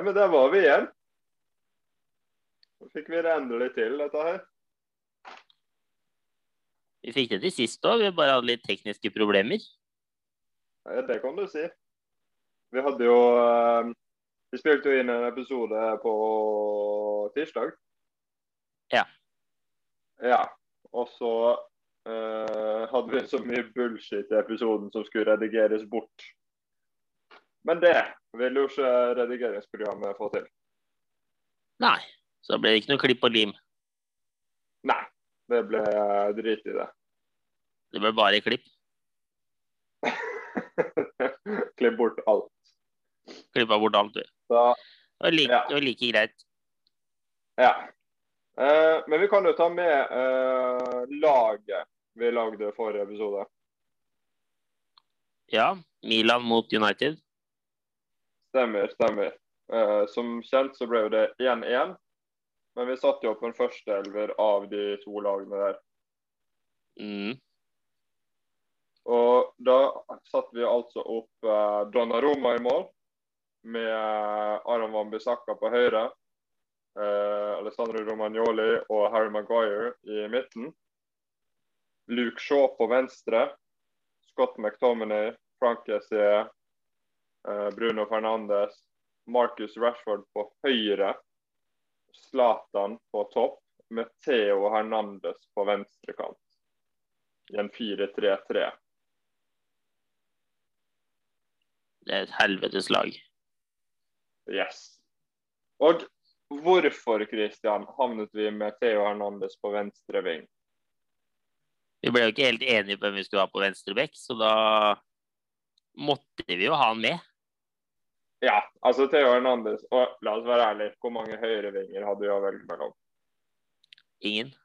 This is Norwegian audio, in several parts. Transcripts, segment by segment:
Nei, men der var vi igjen. Så fikk vi det endelig til, dette her. Vi fikk det til sist òg, vi bare hadde litt tekniske problemer. Ja, det kan du si. Vi hadde jo eh, Vi spilte jo inn en episode på tirsdag. Ja. Ja. Og så uh, hadde vi så mye bullshit i episoden som skulle redigeres bort. Men det vil jo ikke redigeringsprogrammet få til. Nei. Så ble det ikke noe klipp og lim. Nei. Det ble drit i det. Det ble bare klipp. Klipp bort alt. Klippa bort alt, du. Så, Det var like, Ja. det var like greit. ja. Eh, men vi kan jo ta med eh, laget vi lagde forrige episode. Ja. Milan mot United. Stemmer, stemmer. Uh, som kjent så ble jo det 1-1. Men vi satte jo opp en førsteelver av de to lagene der. Mm. Og da satte vi altså opp eh, Donnaroma i mål, med eh, Aron Van Bissaka på høyre. Eh, Alessandro Romagnoli og Harry Maguire i midten. Luke Shaw på venstre. Scott McTominay, Frank Essier, eh, Bruno Fernandes, Marcus Rashford på høyre. Zlatan på topp, med Theo Hernandez på venstre kant. I en 4-3-3. Det er et helvetes lag. Yes. Og hvorfor, Christian, havnet vi med Theo Hernandez på venstre ving? Vi ble jo ikke helt enige på hvem vi skulle ha på venstre bekk, så da måtte vi jo ha han med. Ja, altså Theo Hernandez Og la oss være ærlige, hvor mange høyrevinger hadde vi å velge mellom? Ingen.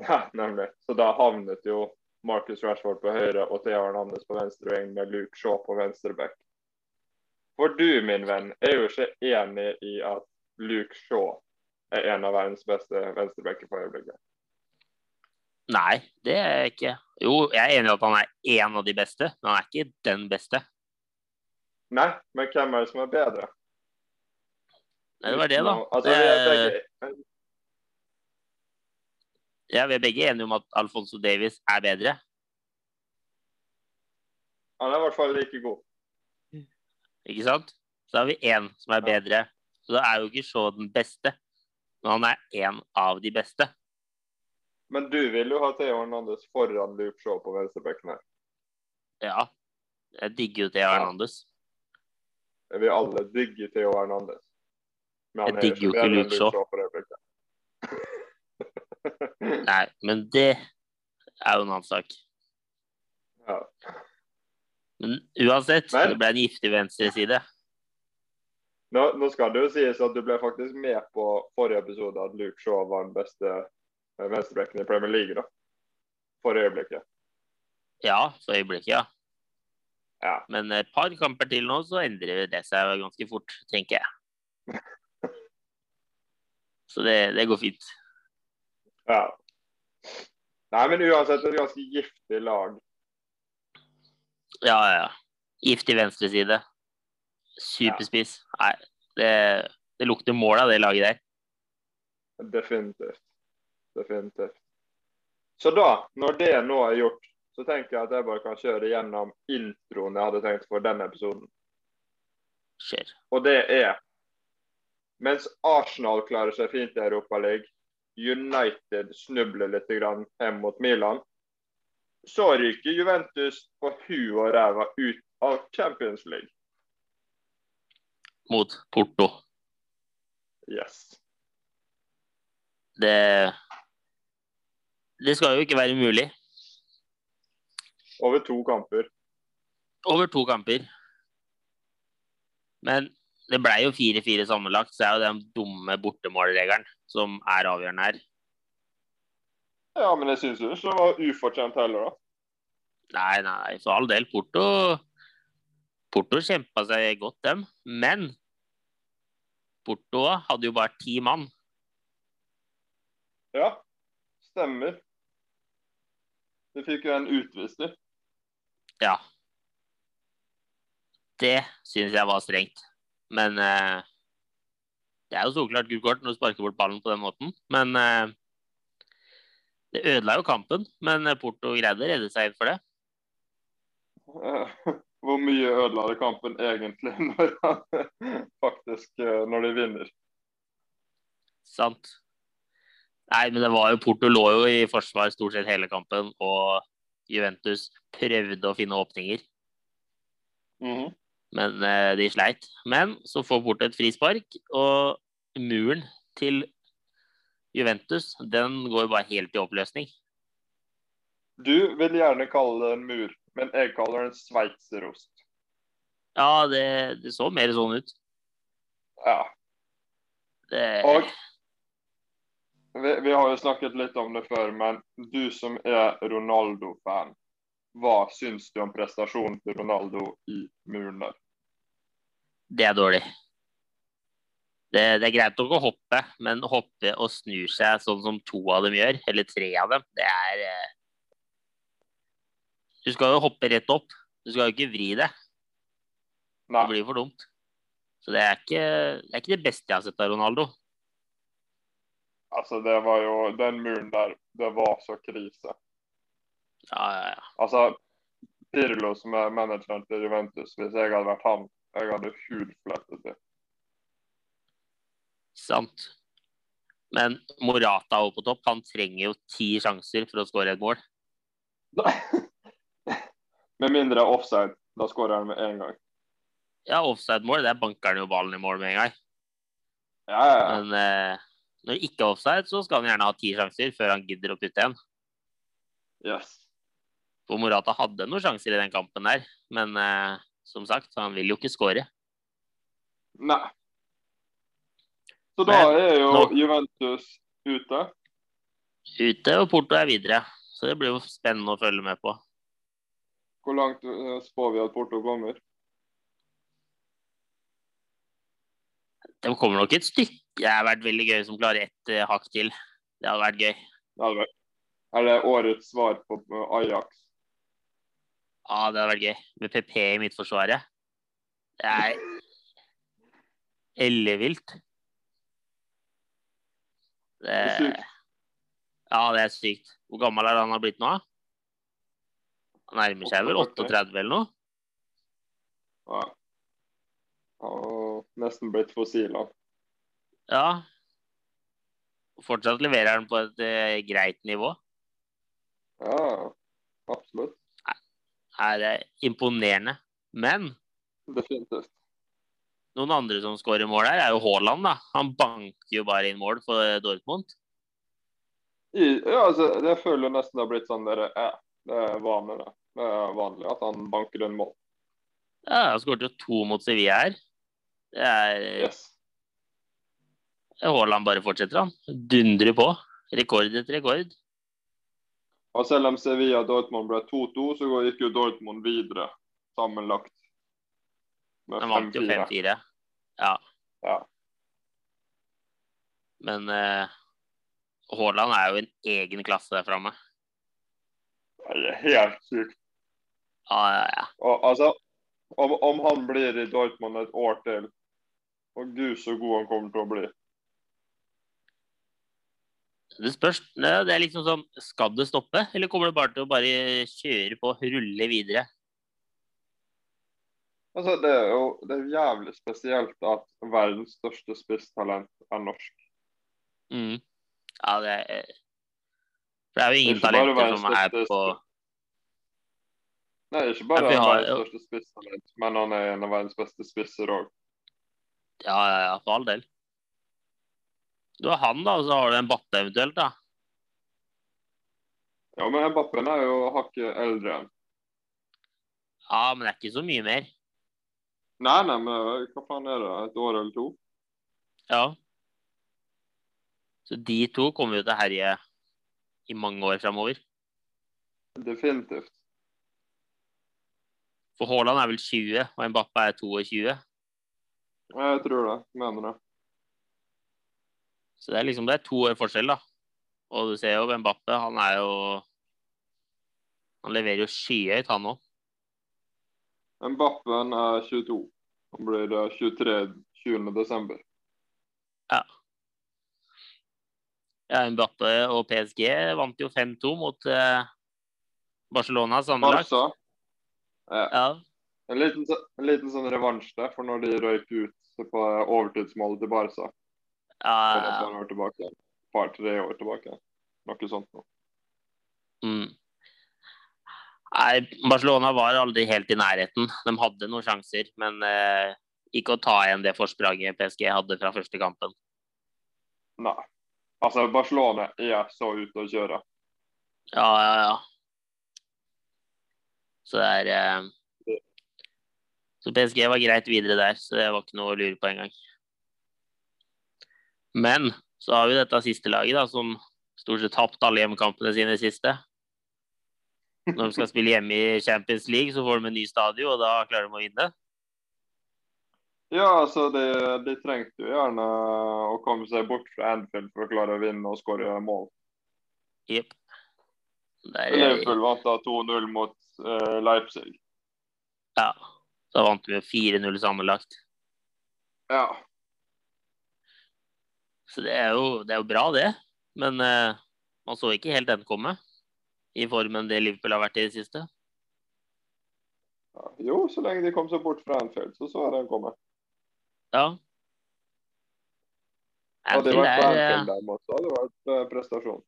Ja, nemlig. Så da havnet jo Marcus Rashford på høyre og Theo Hernandez på venstre ving med Luke Shaw på venstre back. For du, min venn, er jo ikke enig i at Luke Shaw er en av verdens beste venstrebacker for øyeblikket. Nei, det er jeg ikke. Jo, jeg er enig i at han er en av de beste, men han er ikke den beste. Nei, men hvem er det som er bedre? Nei, det var det, da. Altså, vi er Eh, begge, Ja, vi er begge enige om at Alfonso Davies er bedre. han er i hvert fall like god. Ikke sant? Så har vi én som er bedre. Så da er jo ikke så den beste, men han er én av de beste. Men du vil jo ha Theo Hernandez foran Luke Shaw på venstrebekken her. Ja. Jeg digger jo Theo. Hernandez. Vi alle digger Theo Hernandez. Men Jeg er digger jo ikke Luke Shaw. Nei, men det er jo en annen sak. ja. Men uansett, Men- det ble en giftig venstreside. nå, nå skal det jo sies at du ble faktisk med på forrige episode at Luke Shaw var den beste Venstrebrekken venstrebekken i Premier League. da. For øyeblikket. Ja, for øyeblikket, ja. Ja. Men et par kamper til nå, så endrer det seg ganske fort, tenker jeg. Så det, det går fint. ja. Nei, men uansett et ganske giftig lag. Ja, ja, ja. Giftig venstreside. Superspiss. Nei, det, det lukter mål av det laget der. Definitivt. Definitivt. Så da, når det nå er gjort, så tenker jeg at jeg bare kan kjøre gjennom introen jeg hadde tenkt for denne episoden. Kjør. Og det er Mens Arsenal klarer seg fint i Europaligaen, United snubler litt grann hjem mot Milan, så ryker Juventus på huet og ræva ut av Champions League. Mot Porto. Yes. Det Det skal jo ikke være mulig. Over to kamper. Over to kamper. Men det ble jo 4-4 sammenlagt, så er jo den dumme bortemålregelen som er avgjørende her. Ja, men jeg syns jo ikke det var ufortjent heller, da. Nei, nei, for all del. Porto Porto kjempa seg godt, dem. Men Porto hadde jo bare ti mann. Ja, stemmer. Du fikk jo en utvist, du. Ja. Det syns jeg var strengt. Men eh, Det er jo soklart gult kort når du sparker bort ballen på den måten, men eh, det ødela jo kampen. Men Porto greide å redde seg for det. Eh, Hvor mye ødela det kampen egentlig når, faktisk, eh, når de vinner? Sant. Nei, men det var jo Porto lå jo i forsvar stort sett hele kampen, og Juventus prøvde å finne åpninger. Mhm. Men eh, de sleit. Men så får bort et frispark, og muren til Juventus den går bare helt i oppløsning. Du vil gjerne kalle det en mur, men jeg kaller det en sveitserost. Ja, det, det så mer sånn ut. Ja. Det, Og vi, vi har jo snakket litt om det før, men du som er Ronaldo-fan, hva syns du om prestasjonen til Ronaldo i muren der? det er dårlig. Det, det er greit nok å hoppe, men hoppe og snu seg sånn som to av dem gjør, eller tre av dem, det er eh, Du skal jo hoppe rett opp. Du skal jo ikke vri det. Det blir for dumt. Så det er ikke det, er ikke det beste jeg har sett av Ronaldo. Altså det var jo Den muren der, det var så krise. Ja, ja, ja. Altså, Pirlo som er manageren til Juventus, hvis jeg hadde vært han, jeg hadde hudflettet det. Sant. Men Morata oppe på topp, han trenger jo ti sjanser for å skåre et mål. Med mindre offside, da skårer han med en gang. Ja, offside-mål, det banker han jo ballen i mål med en gang. Ja, ja, ja. Men eh, når det ikke er offside, så skal han gjerne ha ti sjanser før han gidder å putte en. Yes. For Morata hadde noen sjanser i den kampen der, men eh, som sagt, han vil jo ikke skåre. Nei. Så da Men er jo nå- Juventus ute. Ute, og Porto er videre. Så det blir jo spennende å følge med på. Hvor langt eh, spår vi at Porto kommer? De kommer nok et stykke. Det har vært veldig gøy som klarer ett uh, hakk til. Det hadde vært gøy. Det hadde vært- Er det årets svar på Ajax? Ja, det hadde vært gøy. Med PP i midtforsvaret. Det er ellevilt. Det Det er sykt. Ja, det er sykt. Hvor gammel er han har blitt nå? Han nærmer seg vel 38 eller noe? Ja. Og nesten blitt fossil. han. Ja. Fortsatt leverer han på et eh, greit nivå. Ja, absolutt. Er det imponerende. Men Definitivt. noen andre som skårer mål her, er jo Haaland, da. Han banker jo bare inn mål for eh, Dortmund. I, ja, altså, det føler jeg nesten det har blitt sånn dere, ja, det er vanlig, det. Det er vanlig at han banker inn mål. Ja, han skåret jo to mot Sevilla her. Det er Yes. Haaland bare fortsetter, han. Dundrer på. Rekord etter rekord. Og selv om Sevilla Dortmund ble 2-2, så gikk jo Dortmund videre sammenlagt. Med Han vant jo 5-4. 5-4. Ja. Ja. Men eh, Haaland er jo en egen klasse der framme. Det er helt sykt. Ja, ja, ja. Og, altså, om, om han blir i Dortmund et år til, og gud så god han kommer til å bli. Det spørs. Det det er liksom sånn Skal det stoppe, eller kommer det bare til å bare kjøre på, rulle videre? Altså, det er jo det er jævlig spesielt at verdens største spisstalent er norsk. Mm. Ja, det er det er jo ingen talenter som er på Nei, ikke bare har verdens største spisstalent, men han er en av verdens beste spisser òg. Ja, ja, ja, for all del. Du har han, da, og så har du en Bappe eventuelt, da. Ja, men Bappen er jo hakket eldre enn. Ja, men det er ikke så mye mer. Nei, nei, men hva faen er det? Et år eller to? Ja. Så de to kommer jo til å herje i mange år framover. Definitivt. For Haaland er vel 20, og Mbappe er 22. Jeg tror det. Mener det. Så det er liksom det er to år forskjell, da. Og du ser jo Mbappe, han er jo Han leverer jo skyhøyt, han òg. Mbappen er 22. Han blir eh, 23 20. desember. Ja, ja. Mbappe og PSG vant jo 5-2 mot eh, Barcelona sammenlagt. Barca. Ja. Ja. En liten, en liten sånn revansj der for når de røyk ut på overtidsmålet til Barca. Ja, ja, ja. par-tre år tilbake. Noe sånt noe. Mm. Nei, Barcelona var aldri helt i nærheten. De hadde noen sjanser, men eh, ikke å ta igjen det forspranget PSG hadde fra første kampen. Nei. Altså, Barcelona er så ute å kjøre. Ja, ja, ja. Så det er eh, Så PSG var greit videre der, så det var ikke noe å lure på engang. Men så har vi dette siste laget, da, som stort sett tapt alle hjemmekampene sine siste. Når de skal spille hjemme i Champions League, så får de en ny stadion, og da klarer de å vinne. Ja, altså, de, de trengte jo gjerne å komme seg bort fra Anfield for å klare å vinne og skåre mål. Jepp. Liverpool vant da 2-0 mot eh, Leipzig. ja. Da vant vi 4-0 sammenlagt. Ja. Så det er jo, det er jo bra, det. Men eh, man så ikke helt den komme. I formen det Liverpool har vært i det siste. ja. Jo, så lenge de kom seg bort fra Anfield, så så jeg den komme. Ja. Hadde det vært på eh, Anfield der, så hadde det vært eh, prestasjon.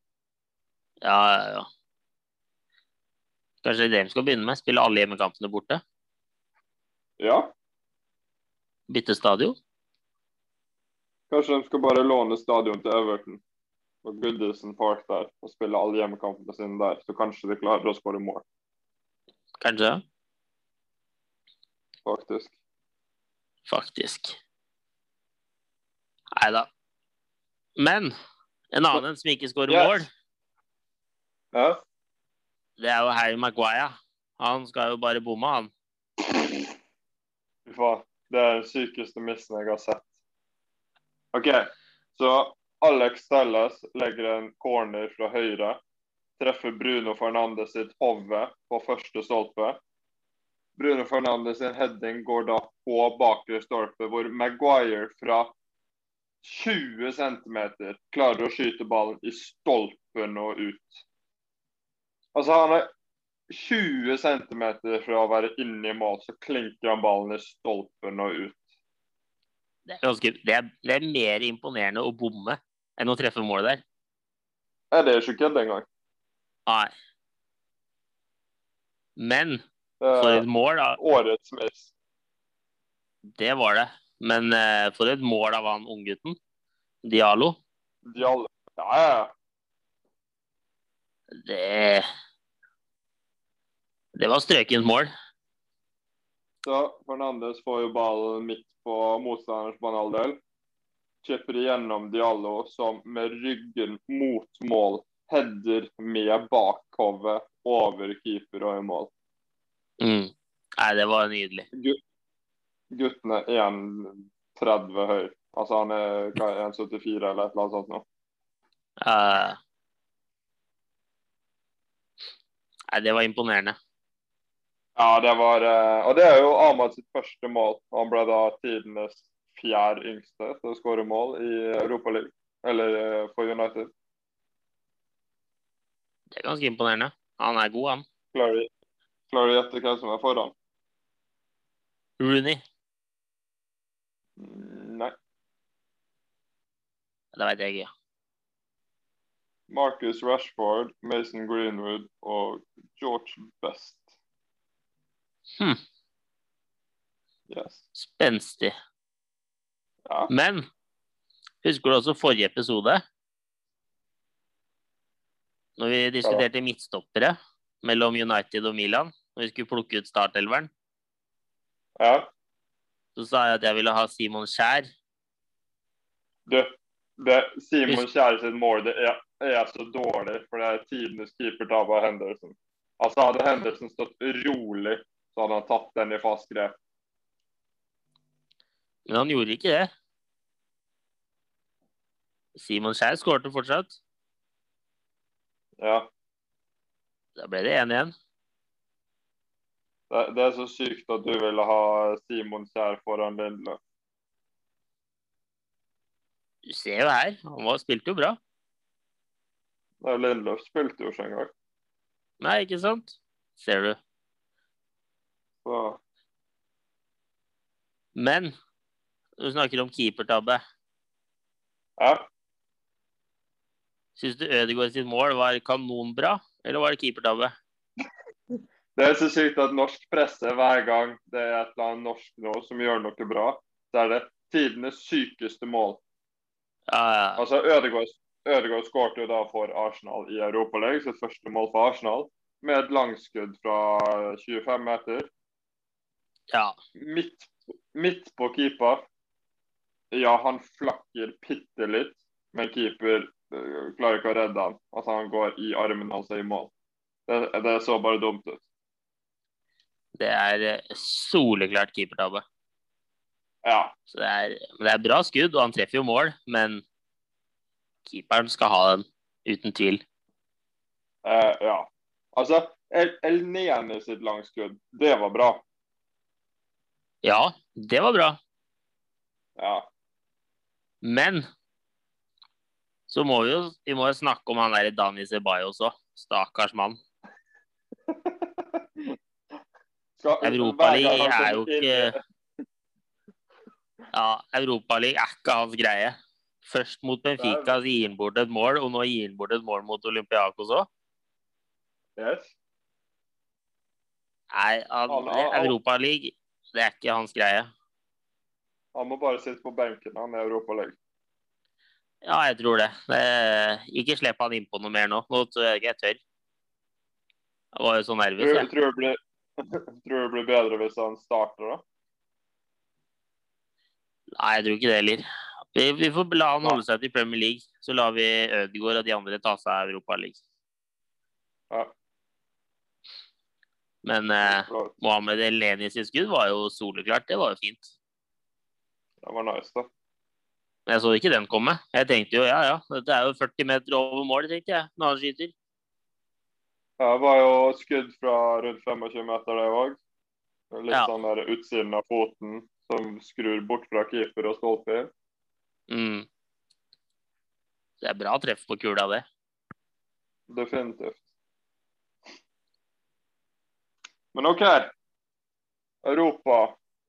Ja, ja, ja. Kanskje det de skal begynne med? Spille alle hjemmekampene borte? Ja, Bytte stadion? Kanskje de skal bare låne stadion til Everton og Goodison Park der og spille alle hjemmekampene sine der, så kanskje de klarer å skåre mål, Kanskje? faktisk. Faktisk. Nei da. Men en annen som ikke skårer Yes. mål, Ja. det er jo Harry Maguire. Han skal jo bare bomme, han. Fy faen. Det er den sykeste missen jeg har sett. OK, så Alex Telles legger en corner fra høyre. Treffer Bruno Fernandes sitt hode på første stolpe. Bruno Fernandes sin heading går da på bakre stolpe, hvor Maguire fra 20 cm klarer å skyte ballen i stolpen og ut. Altså, han er 20 cm fra å være inne i mål, så klinker han ballen i stolpen og ut. Det er, ganske, det er, det er mer imponerende å bomme enn å treffe målet der. Er det ikke kødd engang? Nei. Men for er et mål, da. årets mest. Det var det. Men uh, for et mål av han unggutten. Dialo. Dialo. Ja, ja. ja. Det Det var strøkent mål. Så Fernandes får jo ballen midt på motstanderens banehalvdel. Kjøper igjennom Diallo, som med ryggen mot mål header med bakhovet over keeper og i mål. Mm. Nei, det var nydelig. Gut- Gutten er 1,30 høy. Altså han er 1,74 eller et eller annet sånt nå. Eh, nei, det var imponerende. Ja, det var eh, Og det er jo Ahmad sitt første mål. Han ble da tidenes fjerde yngste til å skåre mål i Europaligaen. Eller eh, for United. Det er ganske imponerende. Han er god, han. Klarer du å gjette hvem som er foran? Rooney. Mm, Nei. Det veit jeg ikke. Ja. Marcus Rashford, Mason Greenwood og George Best. Hm. Yes. Spenstig. Ja. Men husker du også forrige episode? Når vi diskuterte midtstoppere mellom United og Milan. Når vi skulle plukke ut startelveren, ja. så sa jeg at jeg ville ha Simon Skjær. Du, det, Simon Kjær sitt mål det er, er så dårlig, for det er tidenes keepertap av Henderson. Altså Hadde Henderson stått rolig, så hadde han tatt den i fast grep. Men han gjorde ikke det. Simon Skjær skårte fortsatt. Ja. Da ble det 1-1. Det, det er så sykt at du ville ha Simon Kjær foran Lindløf. Du ser jo her, han var, spilte jo bra. Lindløf spilte jo ikke engang. Nei, ikke sant? Ser du. Så Men du snakker om keepertabbe. ja. Syns du Ødegaard sitt mål var kanonbra, eller var det keepertabbe? Det er så sykt at norsk presse hver gang det er et eller annet norsk nå som gjør noe bra, så er det tidenes sykeste mål. Ja, ja. Altså, Ødegaard, Ødegaard skåret jo da for Arsenal i Europaligaen, sitt første mål for Arsenal, med et langskudd fra 25 meter. Ja. Midt, midt på keeper. Ja, han flakker bitte litt, men keeper øh, klarer ikke å redde han. Altså, han går i armen hans i mål. Det, det så bare dumt ut. Det er eh, soleklart keepertabbe. Ja. Så det er, men det er bra skudd, og han treffer jo mål, men keeperen skal ha den, uten tvil. Eh, ja. Altså, El, El Nene sitt langskudd, det var bra. Ja, det var bra. Ja. Men så må vi jo vi må jo snakke om han der Dani Ceballos også. Stakkars mann. Europaligaen er jo ikke Ja, Europaligaen er ikke hans greie. Først mot Benfica så gir han bort et mål, og nå gir han bort et mål mot Olympiakos òg. Yes. Nei, Europaligaen, det er ikke hans greie. Han må bare sitte på benken han er i Europaligaen. Ja, jeg tror det. det ikke slipp han innpå noe mer nå. Nå tror jeg ikke jeg tør. Jeg var jo så nervøs, Tror, jeg. tror, det blir, tror det blir bedre hvis han starter, da? Nei, jeg tror ikke det heller. Vi, vi får la han holde seg til Premier League. Så lar vi Ødegaard og de andre ta seg av Europaligaen. Ja. Men eh, Mohammed Eleni sitt skudd var jo soleklart. Det var jo fint. Det var nice, da. Men jeg så ikke den komme. Jeg tenkte jo ja, ja, dette er jo 40 meter over mål, tenkte jeg, når han skyter. Ja, det var jo skudd fra rundt 25 meter, det òg. Litt Ja. sånn der utsiden av foten som skrur bort fra keeper og stolpe. Mm. Det er bra treff på kula, det. Definitivt. Men OK. Europa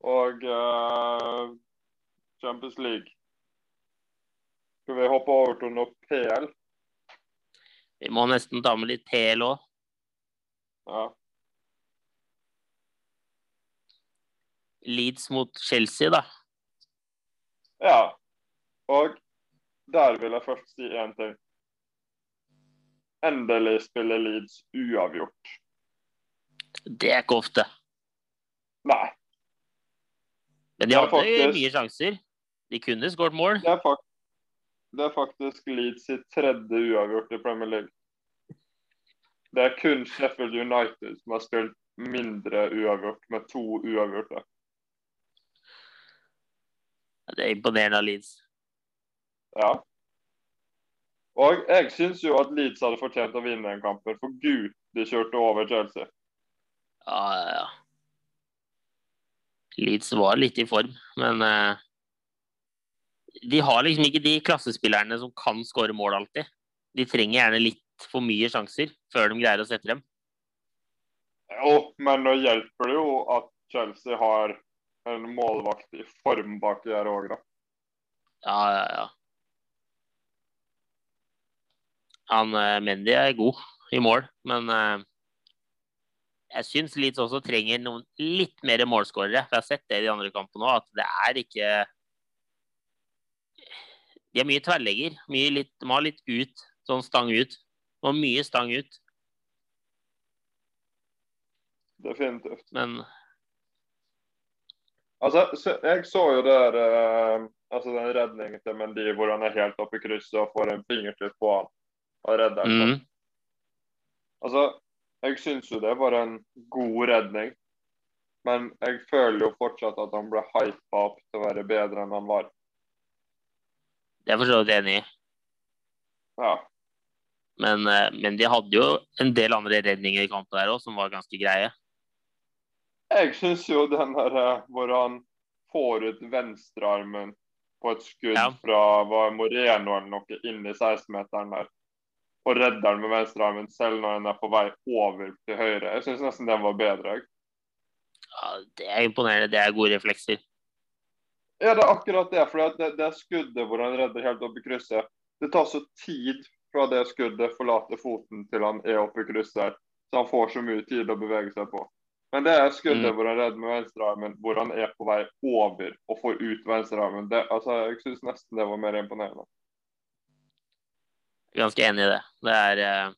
og uh, Champions League. Skal vi hoppe over til noe PL? Vi må nesten ta med litt PL òg. Ja. Leeds mot Chelsea, da. ja. Og der vil jeg først si én ting. Endelig spiller Leeds uavgjort. Det er ikke ofte. Nei, Men de hadde faktisk- mye sjanser. De kunne skåret mål. det er, fak det er faktisk Leeds sitt tredje uavgjort i Premier League. Det er kun Sheffield United som har spilt mindre uavgjort, med to uavgjorte. Det er imponerende av Leeds. Ja. Og jeg syns jo at Leeds hadde fortjent å vinne den kampen, for gud, de kjørte over Chelsea. Ja, ja, ja. Leeds var litt i form, men uh, de har liksom ikke de klassespillerne som kan skåre mål alltid. De trenger gjerne litt for mye sjanser før de greier å sette dem. Jo, men nå hjelper det jo at Chelsea har en målvakt i form bak der òg, da. Ja, ja, ja. Han eh, Mendy er god i mål, men eh, jeg syns Leeds også trenger noen litt mer målskårere. For jeg har sett det i de andre kampene òg, at det er ikke De er mye tverrlegger. Mye litt, de har litt ut, sånn stang ut. De har mye stang ut, Definitivt. men Altså, jeg så jo der eh, altså den redningen til Mendy hvor han er helt oppe i krysset og får en fingertupp på han og redder han. mm, Altså, jeg syns jo det var en god redning. Men jeg føler jo fortsatt at han ble hypa opp til å være bedre enn han var. Det er jeg for så vidt enig i. Ja. Men, eh, men de hadde jo en del andre redninger i kampen der òg, som var ganske greie. Jeg syns jo den der eh, hvor han får ut venstrearmen på et skudd Ja. fra var Moreno eller noe inn i 16-meteren der. Og redder den med venstrearmen selv når den er på vei over til høyre. Jeg syns nesten den var bedre. Ja, det er imponerende. Det er gode reflekser. Ja, det er akkurat det. For det, det er skuddet hvor han redder helt opp i krysset. Det tar så tid fra det skuddet forlater foten til han er oppe i krysset. Så han får så mye tid å bevege seg på. Men det er skuddet Mm. hvor han redder med venstrearmen, hvor han er på vei over og får ut venstrearmen. Det, altså, jeg syns nesten det var mer imponerende. Ganske enig i det. Det er eh,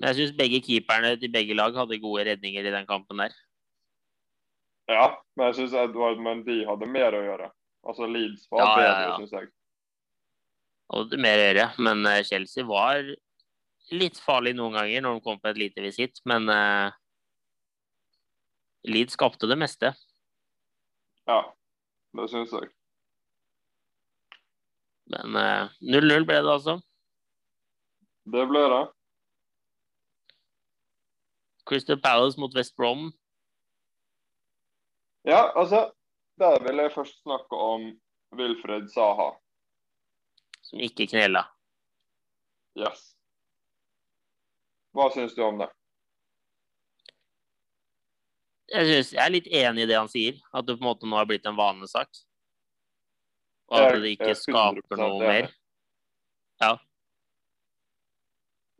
Men jeg syns begge keeperne til begge lag hadde gode redninger i den kampen der. Ja, men jeg syns Edward Mendy hadde mer å gjøre. Altså Leeds var Ja, ja, bedre, ja. syns jeg. Og mer å gjøre. Men eh, Chelsea var litt farlig noen ganger når de kom på et lite visitt, men uh, Leeds skapte det meste. Ja, det syns jeg. Men eh, 0-0 ble det altså. Det ble det. Crystal Palace mot West Brom. Ja, altså Der vil jeg først snakke om Wilfred Saha. som ikke knela. Yes. Hva syns du om det? Jeg, synes, jeg er litt enig i det han sier, at det på en måte nå har blitt en vanesak. Og at det ikke skaper 100% noe mer. Ja.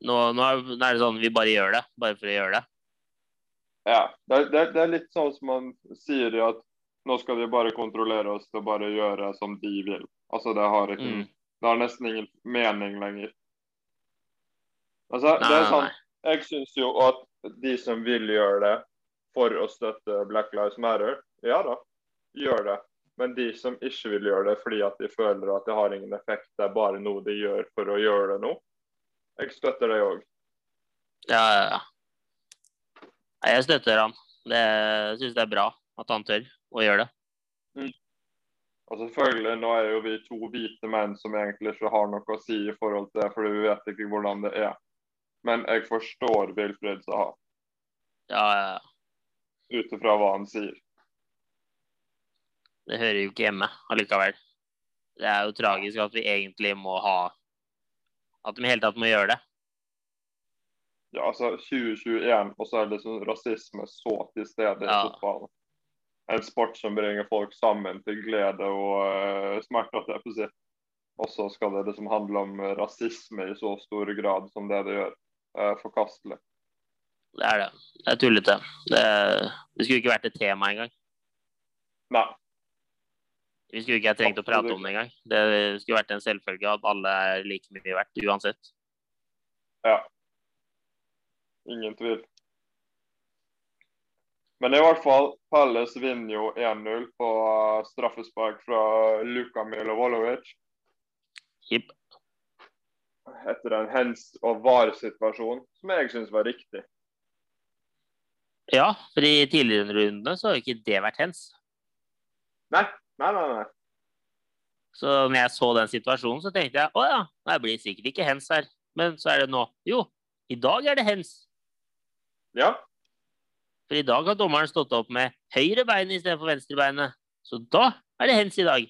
Nå, nå er det sånn vi bare gjør det, bare for å gjøre det. Ja, det, er- det, er- litt sånn som man sier at nå skal de bare kontrollere oss til bare gjøre som de vil. Altså, det har ikke Mm. Det har nesten ingen mening lenger. Altså, Nei, det er sånn. Jeg syns jo at de som vil gjøre det for å støtte Black Lives Matter, ja da, gjør det. Men de som ikke vil gjøre det fordi at de føler at det har ingen effekt, det er bare noe de gjør for å gjøre det nå, jeg støtter det òg. Ja, ja, ja. Jeg støtter han. Det, syns det er bra at han tør å gjøre det. Og selvfølgelig, nå er jo vi to hvite menn som egentlig ikke har noe å si i forhold til det, fordi vi vet ikke hvordan det er. Men jeg forstår Wilfred Saha, Ja, ja, ja. ut ifra hva han sier. Det hører jo ikke hjemme allikevel. Det er jo tragisk at vi egentlig må ha At de i hele tatt må gjøre det. Ja, altså 2021, og så er det sånn rasisme så til stede i Ja. fotballen. En sport som bringer folk sammen til glede og uh, smerte, holdt jeg på å si. Og så skal det liksom handle om rasisme i så stor grad som det det gjør. Uh, forkastelig. Det er det. Det er tullete. Det, det skulle ikke vært et tema engang. Nei. Vi skulle ikke ha trengt å prate om det engang. Det skulle vært en selvfølge at alle er like mye verdt uansett. Ja. Ingen tvil. Men i hvert fall, Pelles vinner jo 1-0 på eh, straffespark fra Luka Milovolovic. Yep. Etter en hens- og var-situasjon, som jeg syns var riktig. Ja, for i tidligere rundene så har jo ikke det vært hens. Nei, nei, nei. nei. Så når jeg så den situasjonen, så tenkte jeg å ja, det blir sikkert ikke hens her. Men så er det nå. Jo, i dag er det hens. Ja, For i dag har dommeren stått opp med høyre bein istedenfor venstre beinet. Så da er det hens i dag.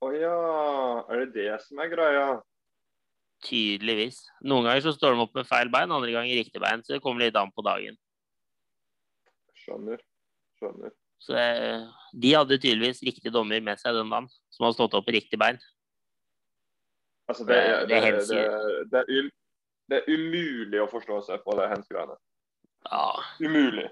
Å ja. Er det det som er greia? Tydeligvis. Noen ganger så står de opp med feil bein, andre ganger riktig bein. Så det kommer litt an på dagen. Skjønner. Skjønner. Så de hadde tydeligvis riktig dommer med seg den dagen, som hadde stått opp på riktig bein. Altså, det, er, Det det, er det, er, det er umulig å forstå seg på det hens-greiene. Ja. Umulig.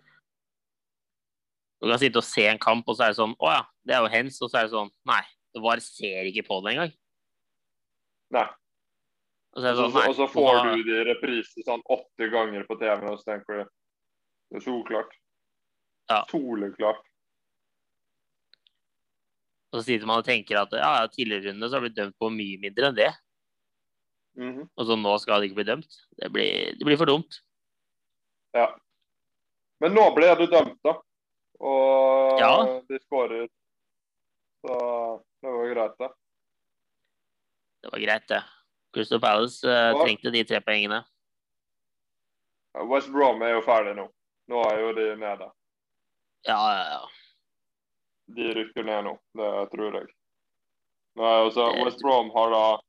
Du kan sitte og se en kamp, og så er det sånn Å ja, det er jo hens. Og så er det sånn Nei, det var ser ikke på det engang. Nei. Og så er Og så, sånn, nei, og så får du det i reprise sånn åtte ganger på TV, og så tenker du Det er soleklart. Ja. Soleklart. Og så sitter man og tenker at ja, ja, tidligere runde så har det blitt dømt på mye mindre enn det. Mhm. Og så nå skal det ikke bli dømt. Det blir, det blir for dumt. Ja. Men nå ble du dømt, da. Og Ja. de skårer. Så det var greit, det. Det var greit, det. Crystal Palace eh, Ja. trengte de tre poengene. West Brom er jo ferdig nå. Nå er jo de nede. Ja, ja, ja. De rykker ned nå. Det tror jeg. Nei, også, Det- West Brom har da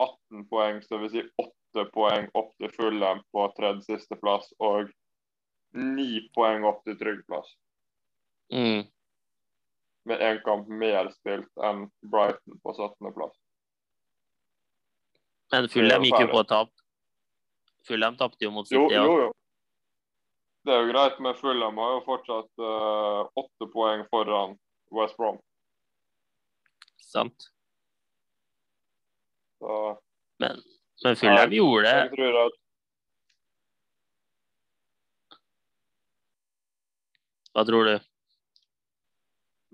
18 poeng, så vil si 8 poeng opp til Fulham på tredje siste plass, og 9 poeng opp til trygg plass. Mm. Med én kamp mer spilt enn Brighton på 17. plass. Men Fulham gikk jo på tap. Fulham tapte jo mot City. jo, jo, jo. Det er jo greit, men Fulham har jo fortsatt eh, åtte poeng foran West Brom. Sant. Så Men, men Fulham gjorde jeg tror at Hva tror du?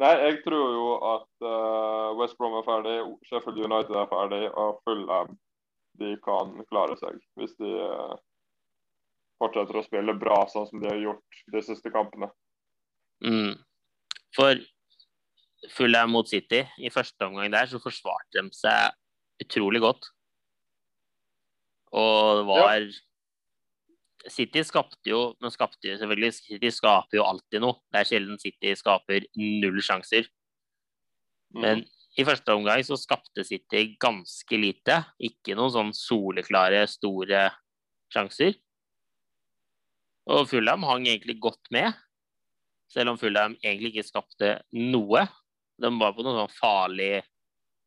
Nei, jeg tror jo at uh, West Brom er ferdig, Sheffield United er ferdig, og Fulham de kan klare seg hvis de uh, fortsetter å spille bra sånn som de har gjort de siste kampene. Mm. For Fulham mot City, i første omgang der, så forsvarte de seg utrolig godt. Og det var City skapte jo De skapte jo selvfølgelig City skaper jo alltid noe. Det er sjelden City skaper null sjanser. Mm. Men i første omgang så skapte City ganske lite. Ikke noen sånn soleklare, store sjanser. Og Fulham hang egentlig godt med, selv om Fulham egentlig ikke skapte noe. De var på noen sånn farlige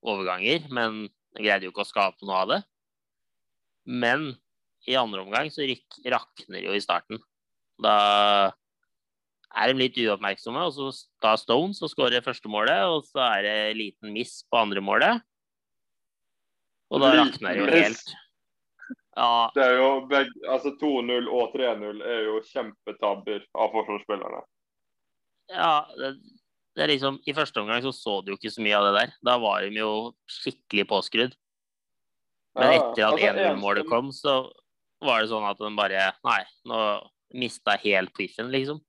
overganger, men de greide jo ikke å skape noe av det. Men i andre omgang så rakner jo i starten. Da er de litt uoppmerksomme, og så tar Stones og skårer første målet, og så er det liten miss på andre målet. Og da rakner jo helt. Ja, Det er jo begge, altså 2-0 og 3-0 er jo kjempetabber av forsvarsspillerne. ja det, det er liksom I første omgang så så du jo ikke så mye av det der. Da var de jo skikkelig påskrudd. Men etter at altså, 1-0-målet en- kom, så var det sånn at de bare Nei, nå mista helt piffen, liksom.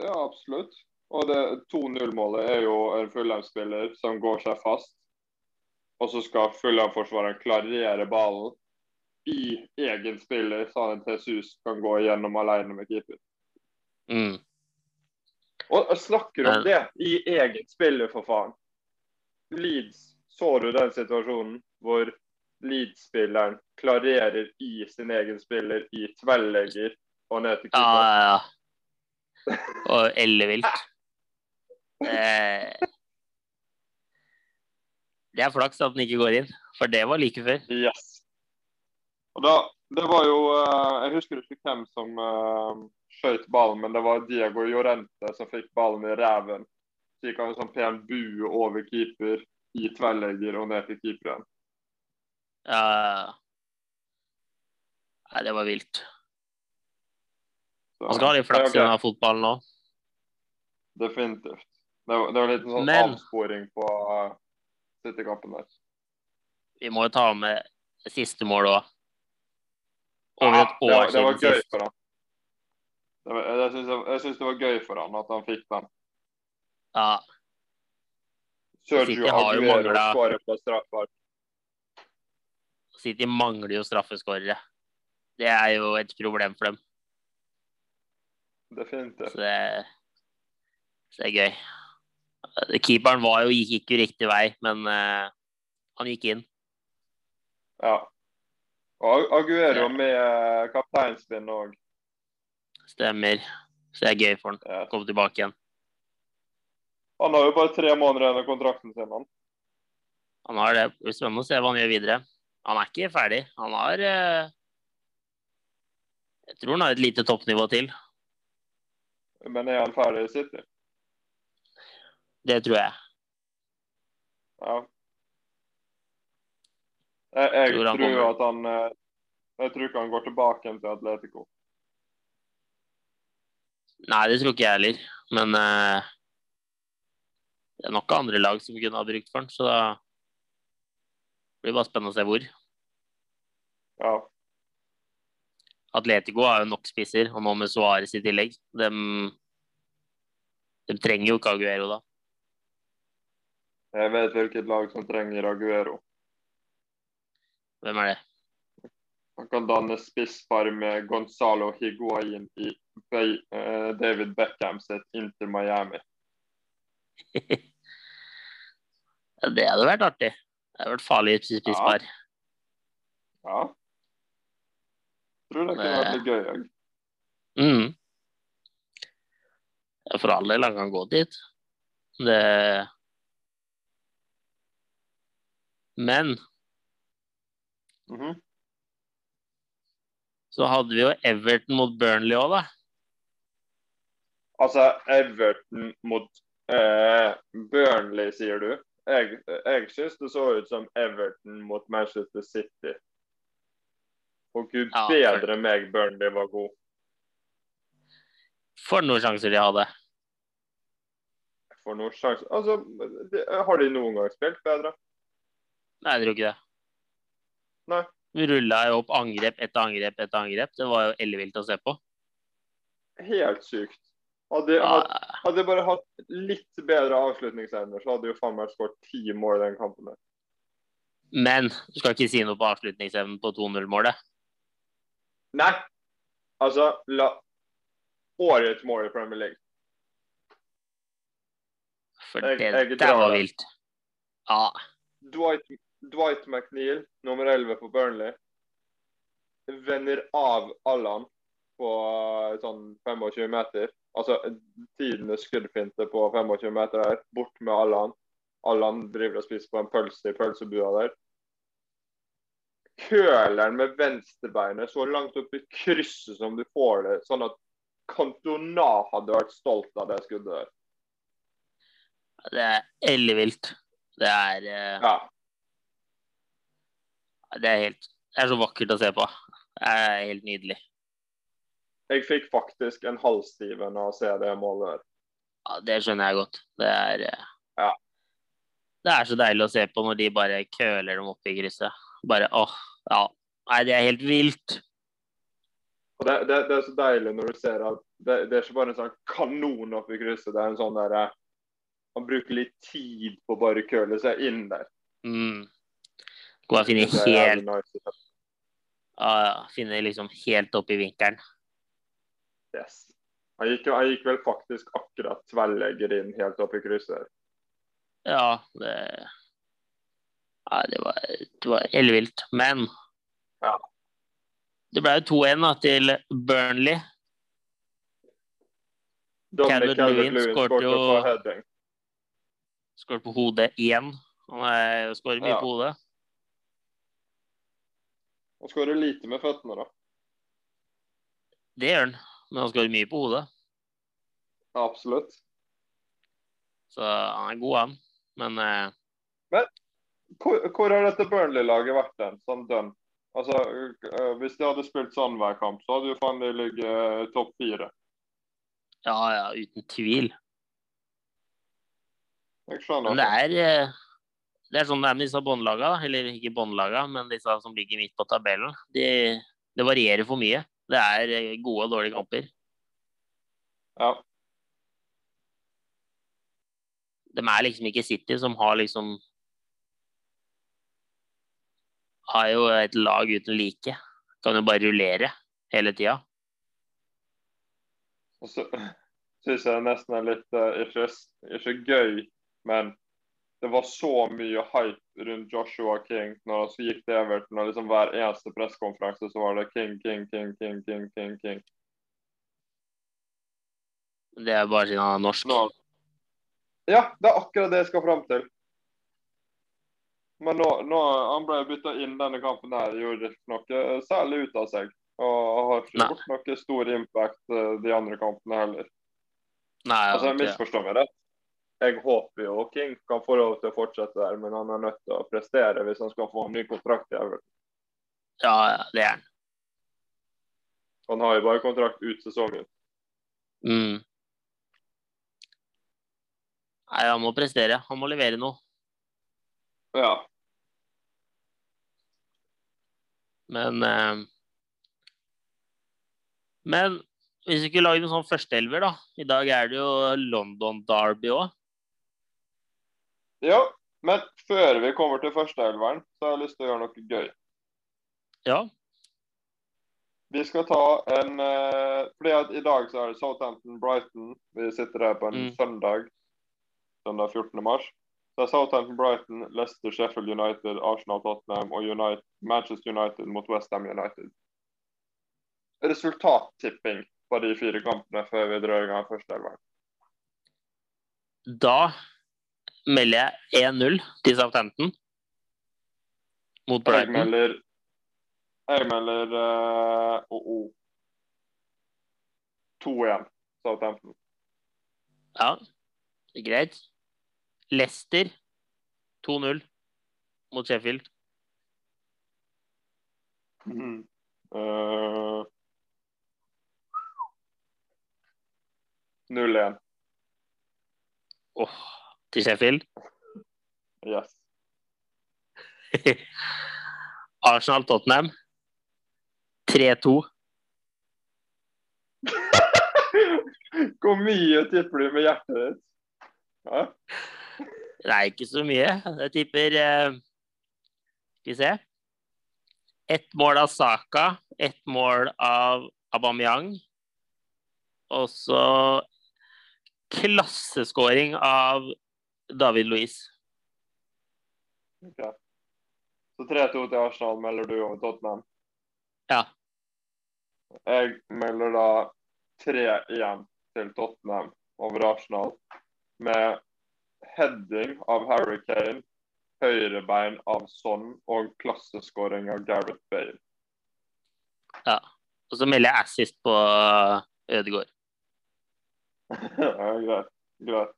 Ja, absolutt. Og det 2-0-målet er jo en Fulham-spiller som går seg fast. Og så skal Fulham-forsvareren klarere ballen i egen spiller, sånn at Jesus kan gå igjennom alene med keeper. Mm. Og jeg snakker om det i egen spill, for faen. Leeds, så du den situasjonen hvor Leeds-spilleren klarerer i sin egen spiller i tverrlegger og ned til Ja, keeper? ja, ja. Og ellevilt. Eh, det er flaks at den ikke går inn, for det var like før. Yes. Og da, det var jo eh, Jeg husker ikke hvem som uh, skjøt ballen, men det var Diego Jorente som fikk ballen i ræven. Så gikk han en sånn pen bue over keeper i tverrlegger og ned til keeperen. Ja, Nei, det var vilt. Så, Man skal ha litt flaks i denne fotballen nå. Definitivt. Det var, det var litt sånn Men- avsporing på uh, City-kampen der. Vi må jo ta med siste mål òg. Over Ja, det, var, det var siden gøy sist. for han. Var, jeg syns jeg det var gøy for han at han fikk den. Ja, Sergio Aguero skårer på straffespark. City mangler jo straffeskårere. Det er jo et problem for dem. Definitivt. Så det, så det er gøy. Keeperen var jo, gikk, gikk jo riktig vei, men uh, han gikk inn. Ja. Og Aguero med eh, kapteinspinn òg. Stemmer. Så det er gøy for han. Ja. Komme tilbake igjen. Han har jo bare tre måneder igjen av kontrakten sin. Han. Han har det. Det blir spennende å se hva han gjør videre. Han er ikke ferdig. Han har eh, Jeg tror han har et lite toppnivå til. Men er han ferdig i City? Det tror jeg. Ja. Jeg, jeg Tror tror, han at han eh, Jeg tror ikke han går tilbake til Atletico. Nei, det tror ikke jeg heller. Men eh, det er nok andre lag som kunne ha brukt for den, så da blir det bare spennende å se hvor. Ja. Atletico har jo nok spisser, og nå med Suárez i tillegg. De, de trenger jo ikke Aguero da. Jeg vet hvilket lag som trenger Aguero. Hvem er det? Han kan danne spisspar med Gonzalo Higuain i eh, David Beckham sitt Inter Miami. Det hadde vært artig. Det hadde vært farlig spisspar. Ja. Tror det kunne vært litt gøy òg. Mm. Ja, for all del, han kan gå dit. Det Men Mhm. Så hadde vi jo Everton mot Burnley òg, da. Altså, Everton mot eh, Burnley, sier du? Jeg, jeg syns det så ut som Everton mot Manchester City. Og gud Ja, bedre meg Burnley var god. For noen sjanser de hadde. For noen sjanser Altså, de, har de noen gang spilt bedre? Nei, jeg tror ikke det. Nei. Vi rulla jo opp angrep etter angrep etter angrep. Det var jo ellevilt å se på. Helt sykt. Hadde, hadde, hadde jeg bare hatt litt bedre avslutningsevner, så hadde jo faen meg skåret ti mål i den kampen. der. men du skal ikke si noe på avslutningsevnen på 2-0-målet. Nei! Altså, la Årets mål i Premier League. For det jeg der drar var vilt. Ja. Dwight, Dwight McNeil, nummer 11 for Burnley, vender av Allan på eh, sånn 25 meter. Altså tidenes skuddfinte på 25 meter der. Bort med Allan. Allan driver og spiser på en pølse i pølsebua der. Køleren med venstrebeinet så langt opp i krysset som du får det, sånn at Cantona hadde vært stolt av det skuddet der. Det er ellevilt. Det er uh... Ja. Det er helt Det er så vakkert å se på. Det er helt nydelig. Jeg fikk faktisk en halvstiven av å se det målet der. Ja, det skjønner jeg godt. Det er eh, Ja. Det er så deilig å se på når de bare køler dem opp i krysset. Bare åh, ja. Nei, det er helt vilt. Det, det, det er så deilig når du ser at det, det er ikke bare en sånn kanon oppi krysset. Det er en sånn derre Man bruker litt tid på å bare køle seg inn der. Mm. Gå og finne helt jævlig nice. å se. ja, ja, Finne liksom helt opp i vinkelen. Yes. Han gikk, han gikk vel faktisk akkurat tverrlegger inn helt opp i krysset. Ja, det Ja, det var, det var ellevilt. Men Ja. det ble jo 2-1 til Burnley. Dominic Calvert-Lewin skårte skårte jo-. Skåret på hodet igjen. Han er- skårer mye Ja. på hodet. Han skårer lite med føttene, da. Det gjør han, men han skårer mye på hodet. Absolutt. Så han er god, han. Men eh, Hvor, hvor har dette Burnley-laget vært den, sånn dønn? Altså, øh, Hvis de hadde spilt sånn hver kamp, så hadde jo faen de ligget øh, topp fire. ja, ja, uten tvil. Jeg skjønner. Men det er eh, det er sånn det er med disse båndlagene. Eller ikke båndlagene, men disse som ligger midt på tabellen. De, det varierer for mye. Det er eh, gode og dårlige kamper. Ja. De er liksom ikke City, som har liksom Har jo et lag uten like. Kan jo bare rullere hele tida. Og så syns jeg nesten er litt uh, ikke, ikke gøy, men det var så mye hype rundt Joshua King når han gikk til Everton. og liksom Hver eneste pressekonferanse så var det King, King, King, King, King, King. King. Det er bare siden han er norsk. Nå, ja, det er akkurat det jeg skal fram til. Men nå, nå han ble bytta inn denne kampen her, gjorde ikke noe særlig ut av seg. Og har ikke gjort noe stor impact eh, de andre kampene heller. Nei, Altså, jeg misforstår meg rett. Jeg håper jo King kan få lov til å fortsette der, men han er nødt til å prestere hvis han skal få en ny kontrakt i Everton. ja, det er han. Han har jo bare kontrakt ut sesongen. Mm. Nei, han må prestere. Han må levere noe. Ja. Men eh, Men hvis vi ikke lager noen sånn førsteelver, da. I dag er det jo London Derby òg. Ja. Men før vi kommer til førsteelveren, så har jeg lyst til å gjøre noe gøy. Ja. Vi skal ta en eh, fordi at I dag så er det Southampton-Brighton. Vi sitter her på en Mm. søndag. søndag 14. mars. Det er Southampton Brighton, Leicester, Sheffield United, Arsenal Tottenham og United, Manchester United mot Westham United. Resultattipping på de fire kampene før vi drar i gang førsteelveren. Da melder jeg 1-0 til Southampton mot Jeg Brighton. melder Jeg melder uh, oh, oh. 2-1 Southampton. Ja, det er greit. Leicester 2-0 mot Sheffield. Mm. Uh, 0-1. Åh, til Sheffield. Yes. Arsenal-Tottenham 3-2. Hvor mye tipper du med hjertet ditt? Ja? Nei, ikke så mye. Jeg tipper eh, Skal vi se. Ett mål av Saka, ett mål av Aubameyang. Og så klasseskåring av David Louise. Ok. Så 3-2 til Arsenal melder du over Tottenham. Ja. Jeg melder da 3-1 til Tottenham over Arsenal. Med heading av Harry Kane, høyrebein av Son og klasseskåring av Gareth Bale. ja. Og så melder jeg assist på eh, Ødegaard. ja, greit. Greit.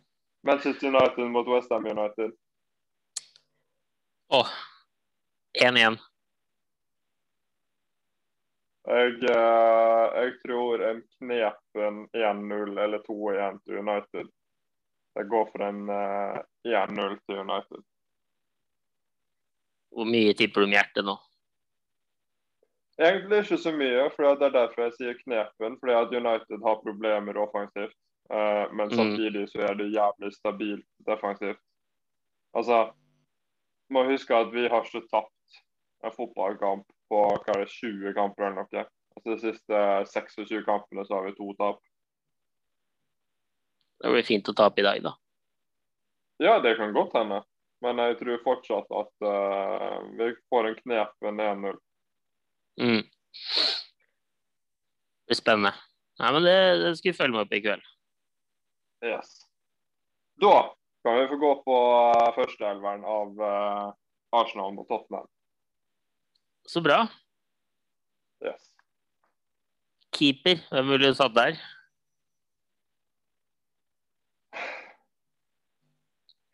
Manchester United mot Westham United. Åh. 1-1. Jeg, eh, jeg tror en knepen 1-0 eller 2-1 til United. Jeg går for en eh, 1-0 til United. Hvor mye tipper du med hjertet nå? Egentlig ikke så mye, for det er derfor jeg sier knepen. Fordi at United har problemer offensivt. Eh, men Mm. samtidig så er det jævlig stabilt defensivt. Altså, må huske at vi har ikke tapt en fotballkamp på hva er det, 20 kamper eller noe. Altså De siste 26 kampene så har vi to tap. Det blir fint å tape i dag, da. Ja, det kan godt hende. Men jeg tror fortsatt at uh, vi får en knep ved 1-0. Mm. Det blir spennende. Nei, men det, det skal vi følge med på i kveld. Yes. Da kan vi få gå på uh, førsteelveren av eh, Arsenal mot Tottenham. Så bra. Yes. Keeper, hvem ville du satt der?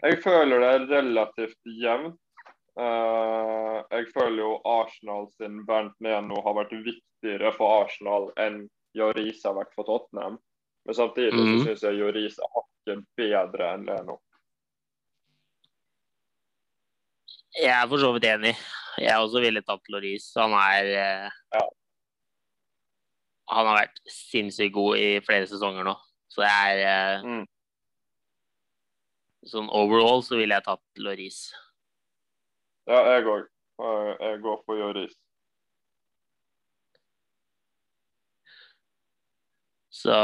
Jeg føler det er relativt jevnt. Eh, jeg føler jo Arsenal sin Bernt Neno har vært viktigere for Arsenal enn Joris har vært for Tottenham. Men samtidig så Mhm. syns jeg Joris er hakket bedre enn Leno. Jeg er for så vidt enig. Jeg er også ville tatt Loris. Han er eh, Ja. Han har vært sinnssykt god i flere sesonger nå. Så det er eh, Mm. Sånn overall så ville jeg tatt Loris. Ja, jeg òg. Jeg går for Joris. Så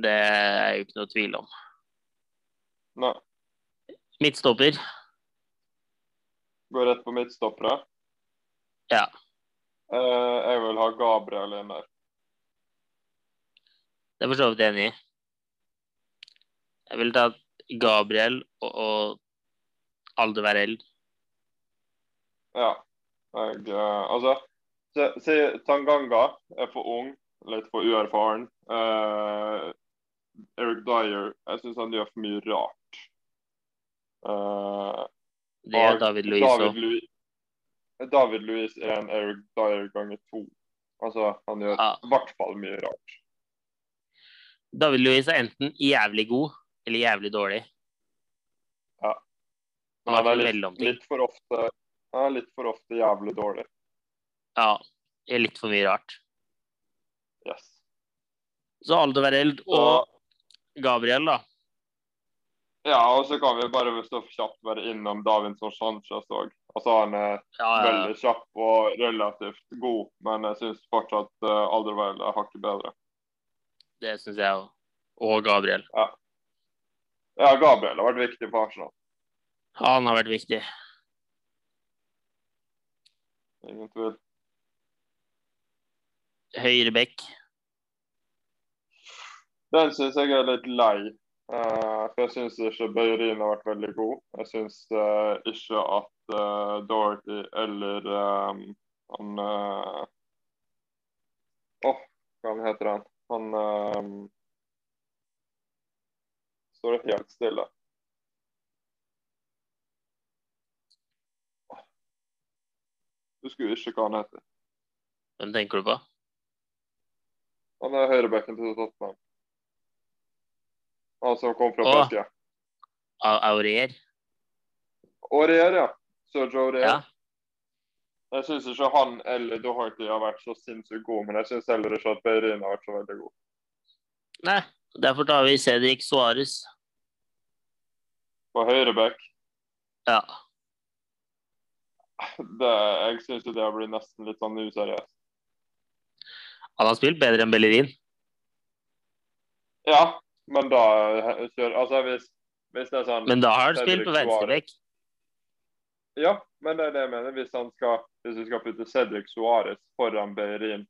det er jo ikke noe tvil om. Nei. Midtstopper. Går rett på midtstoppere. Ja. Eh, jeg vil ha Gabriel inn der. Det er for så vidt enig i. Jeg ville tatt Gabriel og, og Aldevereld. Ja. Jeg, eh, altså se, se, Tanganga er for ung, litt for uerfaren. Uh, Eric Dyer, jeg syns han gjør for mye rart. Uh, Det er David Louis David òg. David Louis er en Eric Dyer ganger to. Altså, han gjør Ja. hvert fall mye rart. David Louis er enten jævlig god eller jævlig dårlig. Ja. Han er litt, litt for ofte han er litt for ofte jævlig dårlig. Ja, er litt for mye rart. Yes. Så Aldo Vereld og Gabriel, da. ja, og så kan vi bare så kjapt være innom Davinson Sanchez òg. Altså, han er Ja, ja, ja. veldig kjapp og relativt god, men jeg syns fortsatt uh, Alderweireld er hakket bedre. Det syns jeg òg. Og Gabriel. Ja, Gabriel har vært viktig for Arsenal. Han har vært viktig. Ingen tvil. Høyre bekk. Den syns jeg er litt lei. Uh, for jeg syns ikke Bøyerin har vært veldig god. Jeg syns uh, ikke at uh, Dorothy eller um, han Åh, hva heter han? Han um, står helt stille. Husker jo ikke hva han heter. Hvem tenker du på? Han er høyrebacken til Tottenham. Han som kom fra Frankrike. Aurier? Aurier, ja. Sergio Aurier. Ja. Jeg syns ikke han eller Doherty har vært så sinnssykt god, men jeg syns heller ikke at Beirin har vært så veldig god. Nei, derfor tar vi Cedric Suárez. På høyreback Ja. det, Jeg syns jo det blir nesten litt sånn useriøst. Han har spilt bedre enn Bellerin. Ja, men da Altså, hvis, hvis det er sånn Men da har han spilt på venstrebekk. Ja, men det er det jeg mener. Hvis, han skal, hvis vi skal putte Cedric Suárez foran Bellerin,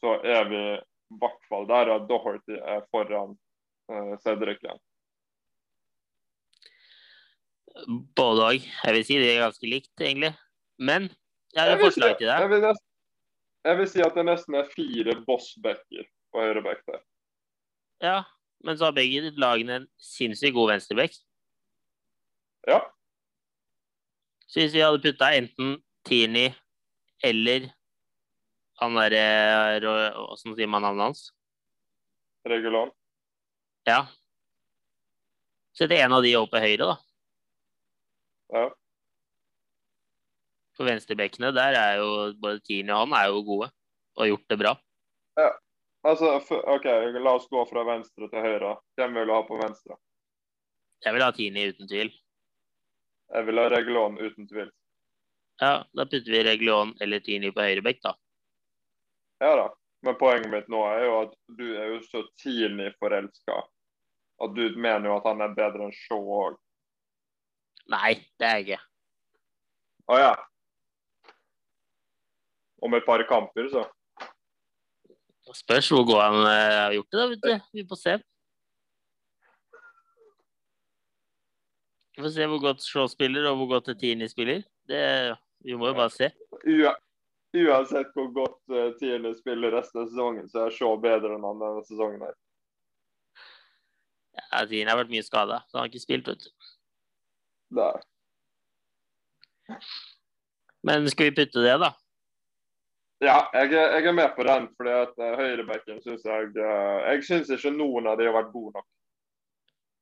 så er vi i hvert fall der at Doherty er foran uh, Cedric igjen. Både òg. Jeg vil si det er ganske likt, egentlig. Men jeg har et forslag til deg. jeg, vil nesten, jeg vil si at det nesten er fire bossbacker på høyreback der. Ja, men så har begge lagene en sinnssykt god venstreback. Ja. Så hvis vi hadde putta enten Tierney eller han derre Åssen sier man navnet hans? Regulon. Ja. Sette en av de over på høyre, da. Ja. For venstrebekkene der er jo både Tini og han er jo gode og har gjort det bra. Ja, Altså, OK, la oss gå fra venstre til høyre. Hvem vil du ha på venstre? Jeg vil ha Tini uten tvil. Jeg vil ha Regulon uten tvil. Ja, da putter vi Regulon eller Tini på høyre bekk, da. Ja da. Men poenget mitt nå er jo at du er jo så tidlig forelska at du mener jo at han er bedre enn Shaw òg. Nei, det er jeg ikke. Å ja. Om et par kamper, så. Spørs hvor god han eh, har gjort det, da, vet du. Vi får se. Vi får se hvor godt Shaw spiller, og hvor godt Tierney spiller. Det, vi må jo bare se. Ja. uansett hvor godt uh, Tierney spiller resten av sesongen, så er Shaw bedre enn han denne sesongen. her. Ja, Tierney har vært mye skada, så han har ikke spilt, vet du. Nei. Men skal vi putte det, da? Ja, jeg, jeg er med på den, fordi at uh, høyrebekken syns jeg uh, Jeg syns ikke noen av de har vært gode nok.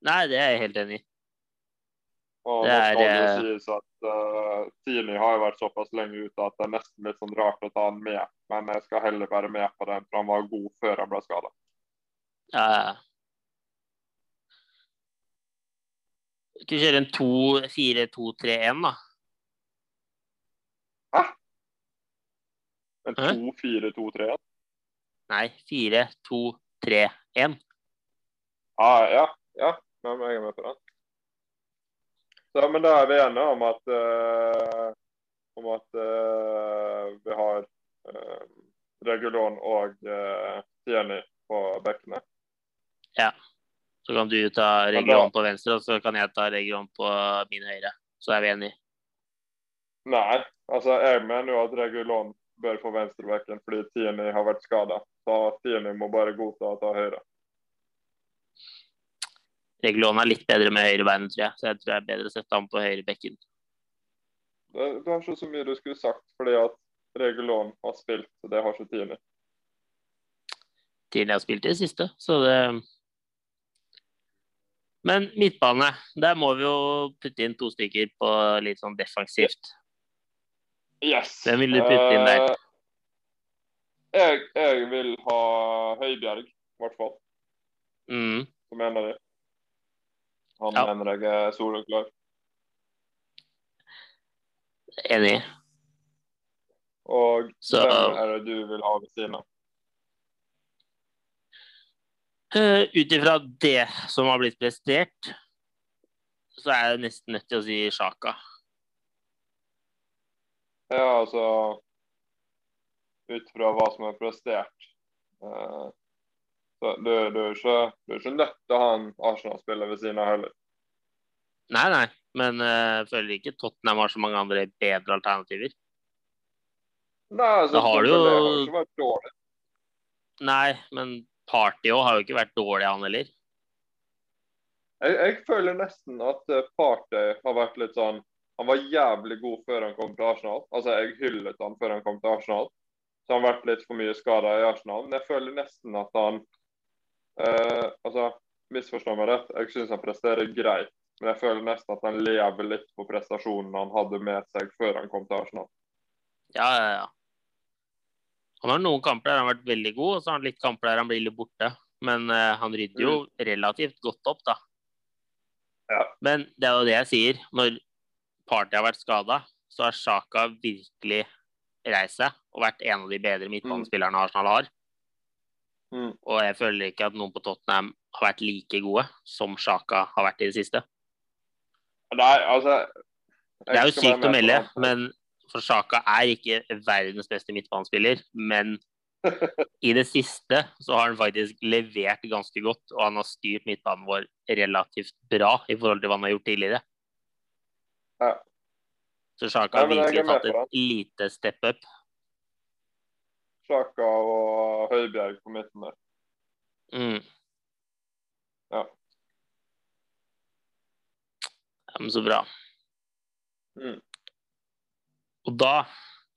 Nei, det er jeg helt enig i. Og Det nå er, skal det jo eh, sies at uh, Tini har jo vært såpass lenge ute at det er nesten litt sånn rart å ta han med. Men jeg skal heller være med på den, for han var god før han ble skada. Ja, ja. Skal vi kjøre en 2-4-2-3-1, da? En Hæ? 2-4-2-3. Nei, 4-2-3-1. Ah, ja, ja. Ja, men jeg er med på den. Så, men da er vi enige om at uh, om at uh, vi har uh, Regulon og uh, Tierney på bekkene. Ja. Så kan du ta Regulon på venstre, og så kan jeg ta Regulon på min høyre. Så er vi enige. Nei, altså jeg mener jo at Regulon bør få venstrebacken fordi Tierney har vært skada. Så Tierney må bare godta å ta høyre. Regulon er litt bedre med høyrebeinet, tror jeg. Så jeg tror det er bedre å sette ham på høyrebekken. Det, du har ikke så mye du skulle sagt fordi at Regulon har spilt, og det har ikke Tierney. Tidligere har spilt i det siste, så det Men midtbane, der må vi jo putte inn to stykker på litt sånn defensivt. Yes. Hvem vil du putte inn der? Eh, jeg, jeg vil ha Høibjerg, i hvert fall. Mm. Som mener av. Han Ja. mener jeg er soleklar. Enig. Og Så- hvem er det du vil ha ved siden av? Uh, Ut ifra det som har blitt prestert, så er jeg nesten nødt til å si Sjaka. Ja, altså Ut fra hva som er prestert uh, så du, du, er ikke, du er ikke til å ha en Arsenal-spiller ved siden av heller. Nei, nei, men uh, jeg føler ikke Tottenham har så mange andre bedre alternativer. Nei, altså, har du jo- det har ikke vært dårlig. Nei, men Party har jo ikke vært dårlig, han heller. Jeg, jeg føler nesten at Party har vært litt sånn Han var jævlig god før han kom til Arsenal. Altså, jeg hyllet han før han kom til Arsenal. Så han har vært litt for mye skada i Arsenal. Men jeg føler nesten at han eh, Altså, misforstå meg rett, jeg syns han presterer greit. Men jeg føler nesten at han lever litt på prestasjonene han hadde med seg før han kom til Arsenal. Ja, ja, ja. Han har noen kamper der han har vært veldig god, og så har han litt kamper der han blir litt borte. Men eh, han rydder jo relativt godt opp, da. Ja. Men det er jo det jeg sier. Når Party har vært skada, så har Sjaka virkelig reist seg og vært en av de bedre midtbanespillerne Arsenal har. Mm. Og jeg føler ikke at noen på Tottenham har vært like gode som Sjaka har vært i det siste. Nei, altså Det er jo sykt å melde, men for Sjaka er ikke verdens beste midtbanespiller. Men i det siste så har han faktisk levert ganske godt, og han har styrt midtbanen vår relativt bra i forhold til hva han har gjort tidligere. Ja. Så Sjaka har virkelig tatt et lite step up. Sjaka og Høibjerg på midten der. Mm. Ja. Ja, men så bra. Mm. Og da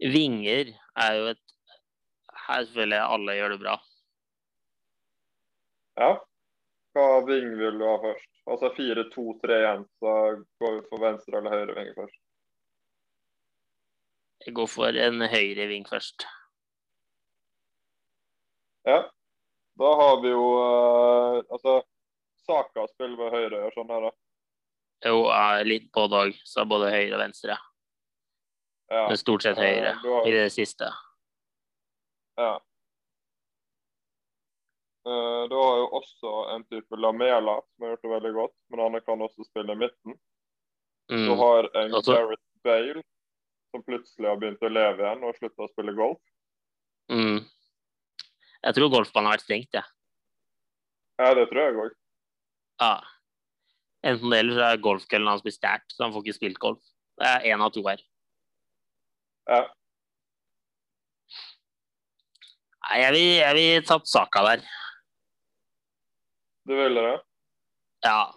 Vinger er jo et Her jeg alle gjør det bra. Ja. Hva ving vil du ha først? Altså 4-2-3-1, så går vi for venstre eller høyre ving først. Jeg går for en høyre ving først. Ja. Da har vi jo uh, Altså Saka spiller med høyre, gjør sånn her, da. Jo, ja, litt på dag, Så både høyre og venstre. Ja. Men stort sett Eh, høyre har- i det siste. ja. Eh, Du har jo også en type Lamela, som har gjort det veldig godt, men han kan også spille i midten. Du Mm. har en Altså- Gareth Bale, som plutselig har begynt å leve igjen og slutta å spille golf. Mm. Jeg tror golfbanen har vært stengt, jeg. Ja, det tror jeg òg. Ja. Enten det eller så er golfkøllen hans blitt stjålet, så han får ikke spilt golf. Det er én av to her. Ja. Nei, jeg vil, jeg vil tatt saka der. Du ville det? Ja.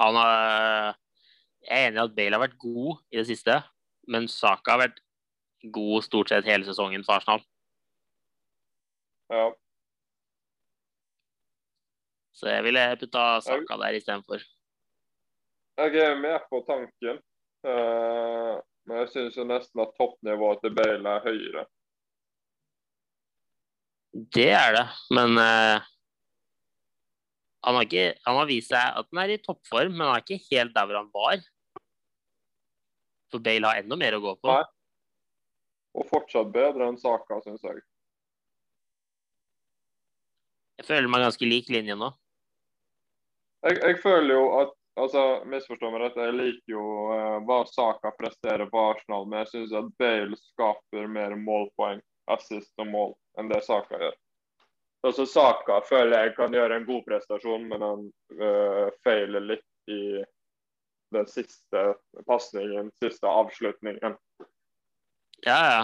Han har Jeg er enig i at Bale har vært god i det siste, men Saka har vært god stort sett hele sesongen for Arsenal. Ja. Så jeg ville putta Saka der istedenfor. Jeg er med på tanken, eh, men jeg syns nesten at toppnivået til Bale er høyere. Det er det, men eh, han, har ikke, han har vist seg at han er i toppform, men han er ikke helt der hvor han var. For Bale har enda mer å gå på. Nei. Og fortsatt bedre enn Saka, syns jeg. Jeg føler meg ganske lik linje nå. jeg. Jeg føler jo at altså, Misforstå meg rett, jeg liker jo eh, hva Saka presterer på Arsenal, men jeg syns at Bale skaper mer målpoeng, assist og mål, enn det Saka gjør. Altså, Saka føler jeg kan gjøre en god prestasjon, men han eh, feiler litt i den siste pasningen, siste avslutningen. Ja, ja.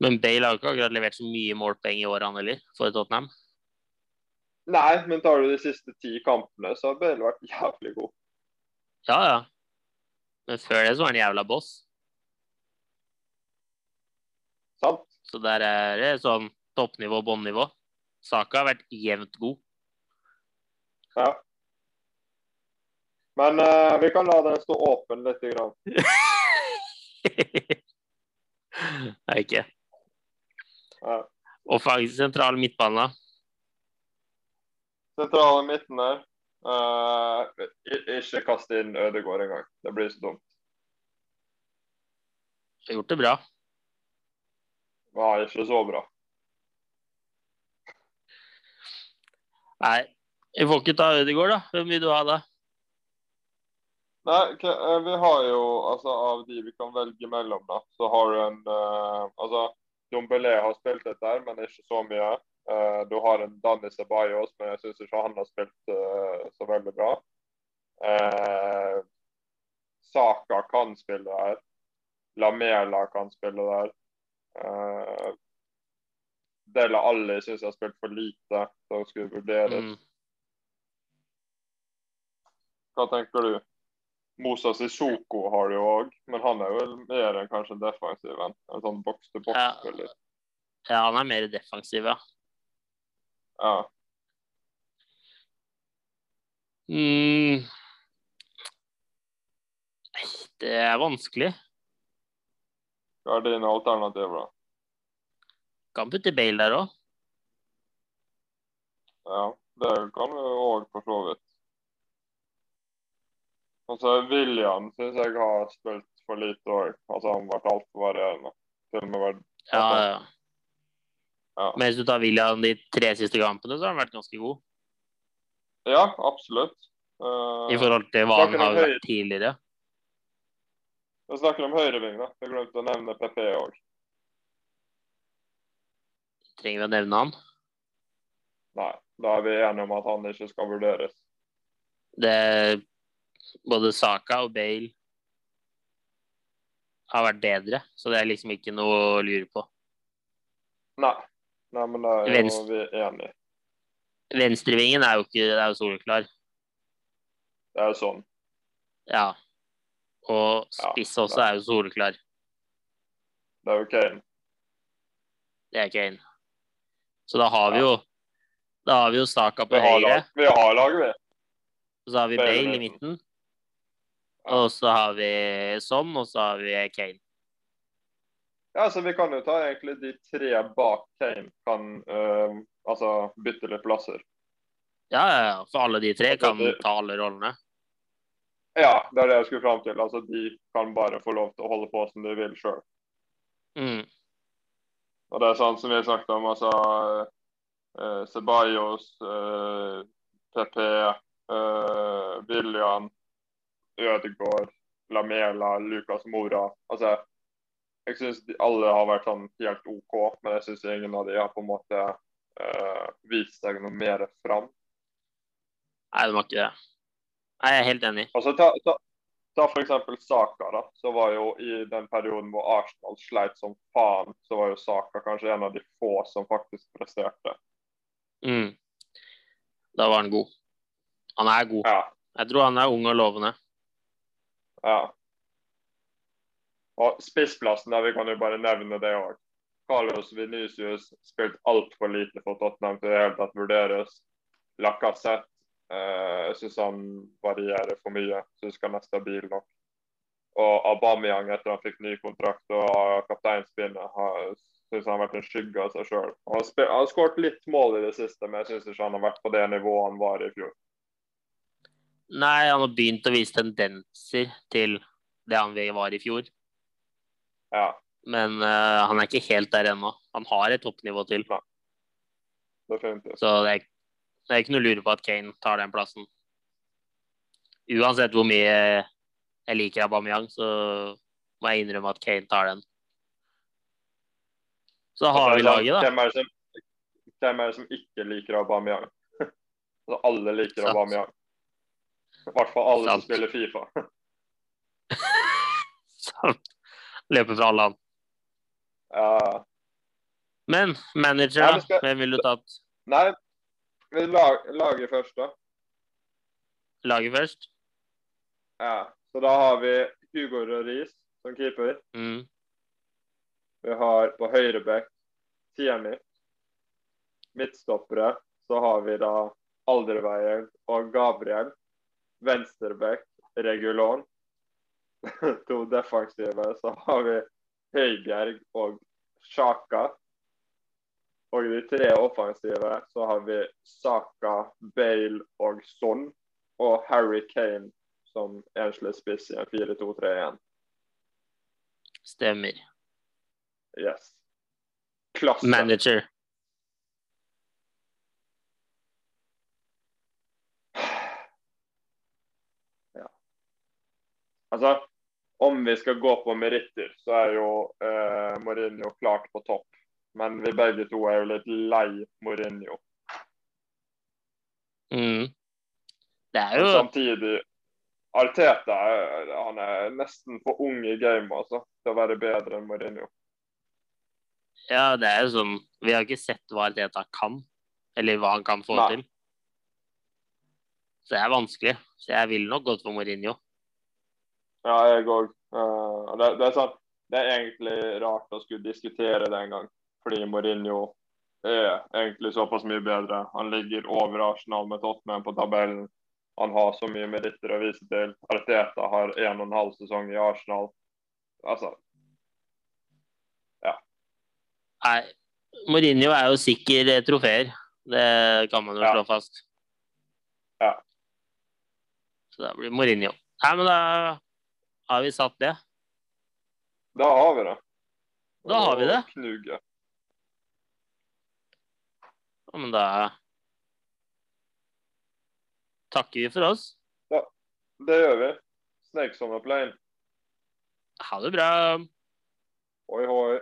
Men Bale har ikke akkurat levert så mye målpoeng i år, han heller, for Tottenham. Nei, men tar du de siste ti kampene, så har Bale vært jævlig god. Ja, ja. Men før det så var han jævla boss. Sant? Så der er det sånn toppnivå, bånnivå. Saka har vært jevnt god. Ja. Men uh, vi kan la den stå åpen litt. Grann. Nei, ikke. Ja. Faktisk sentral midtbane. Sentrale midten der. Uh, ikke kaste inn Ødegård engang. Det blir så dumt. Har gjort det bra. Var ikke så bra. Nei, vi får ikke ta Ødegaard, da. Hvem vil du ha da? Nei, eh, vi har jo altså av de vi kan velge mellom, da, så har du en uh, Altså, Dombelé har spilt litt der, men ikke så mye. Uh, du har en Danny Ceballos, men jeg syns ikke han har spilt uh, så veldig bra. Saka kan spille der. Lamela kan spille der. Eh, Dela Alli syns jeg har spilt for lite da hun skulle vurderes. Mm. Hva tenker du? Mosa Sissoko har det jo òg, men han er jo mer enn kanskje defensiv enn en sånn boks-til-boks-spiller. Ja, han er mer defensiv, ja. Ja. Mm. Det er vanskelig. Hva er dine alternativer, da? Kan putte Bale der òg. Ja, det kan du òg for så vidt. Og så William syns jeg har spilt for lite òg. Altså, han har vært altfor varierende. Til og med vært Ja, ja. Ja. Men hvis du tar William de tre siste kampene, så har han vært ganske god. Ja, absolutt. Uh, I forhold til hva han har vært tidligere. Snakker om høyreving, da. Jeg glemte å nevne PP òg. Trenger vi å nevne han? Nei, da er vi enige om at han ikke skal vurderes. Det Både Saka og Bale har vært bedre, så det er liksom ikke noe å lure på. Nei. Nei, men da er Venst... Vi enige. Venstrevingen er jo ikke det er jo soleklar. Det er jo sånn. Ja. Og Ja, spiss også er jo soleklar. Det er jo Kane. Det er Kane. Så da har vi jo Da har vi jo Saka på Vi høyre, lag, vi har laget, vi. og så har vi Bale i midten. Ja. Og så har vi Som, og så har vi Kane. Ja, så vi kan jo ta egentlig de tre bak Kane kan eh, altså bytte litt plasser. Ja, ja, ja. For alle de tre Altså, kan ta alle rollene. Ja, det er det jeg skulle fram til. Altså, de kan bare få lov til å holde på som de vil sjøl. Mm. Og det er sånn som vi har snakket om, altså uh, Ceballos, eh, PP, eh, William, Ødegaard, Lamela, Lucas Mora. Altså, jeg syns alle har vært sånn helt OK, men jeg syns ingen av de har på en måte eh, vist seg noe mer fram. Nei, de har ikke det. Jeg er helt enig. Altså, ta, ta, ta eksempel Saka, da. Så var jo i den perioden hvor Arsenal sleit som faen, så var jo Saka kanskje en av de få som faktisk presterte. Mm. Da var han god. Han er god. Ja. Jeg tror han er ung og lovende. ja. Og spissplassen, der vi kan jo bare nevne det òg. Carlos Venicius spilte altfor lite for Tottenham til det hele tatt vurderes. Lacassette jeg syns han varierer for mye. Syns han er stabil nok. Og Aubameyang etter han fikk ny kontrakt og kapteinspinnet, syns han har vært en skygge av seg sjøl. Han har skåret litt mål i det siste, men jeg syns ikke han har vært på det nivået han var i fjor. Nei, han har begynt å vise tendenser til det han var i fjor. Ja, Men uh, han er ikke helt der ennå. Han har et toppnivå til. definitivt. Så det er, det er ikke noe å lure på at Kane tar den plassen. Uansett hvor mye jeg liker Aubameyang, så må jeg innrømme at Kane tar den. Så har vi laget, da. Hvem er det som, hvem er det som ikke liker Aubameyang? altså, alle liker Sant. Aubameyang. I hvert fall alle som spiller Fifa. Sant. Løper fra alle han. Ja. Men manager, da? Hvem ville du tatt? Nei, lag, lager først, da. Laget først? Ja. Så da har vi Hugo Røris som keeper. Mm. Vi har på høyre bekk Tierney. Midtstoppere så har vi da Alderveien og Gabriel. Venstrebekk Regulon. to defensive så har vi Høibjerg og Sjaka. Og i de tre offensive så har vi Saka, Bale og Son. Og Harry Kane som enslig spiss i en 4-2-3-1. Stemmer. Yes. Klasse. Manager. Ja. Altså, om vi skal gå på meritter, så er jo eh, Mourinho klart på topp. Men vi begge to er jo litt lei Mourinho. Mm. Det er jo Samtidig Arteta han er nesten for ung i gamet altså, til å være bedre enn Mourinho. Ja, det er jo sånn Vi har ikke sett hva Arteta kan, eller hva han kan få Nei. til. Så det er vanskelig. Så jeg vil nok gått for Mourinho. Ja, jeg òg. det, det, er sant. det er egentlig rart å skulle diskutere det en gang, fordi Mourinho er egentlig såpass mye bedre. Han ligger over Arsenal med Tottenham på tabellen. Han har så mye meritter å vise til. Arteta har en og en halv sesong i Arsenal. Altså, Nei, Mourinho er jo sikker trofeer. Det kan man jo Ja. slå fast. Ja. Så da blir Mourinho. Nei, men da har vi satt det. da har vi det. Da har vi det. Ja, Men da takker vi for oss. Ja, Det gjør vi. Plane. Ha det bra. Hoi, hoi.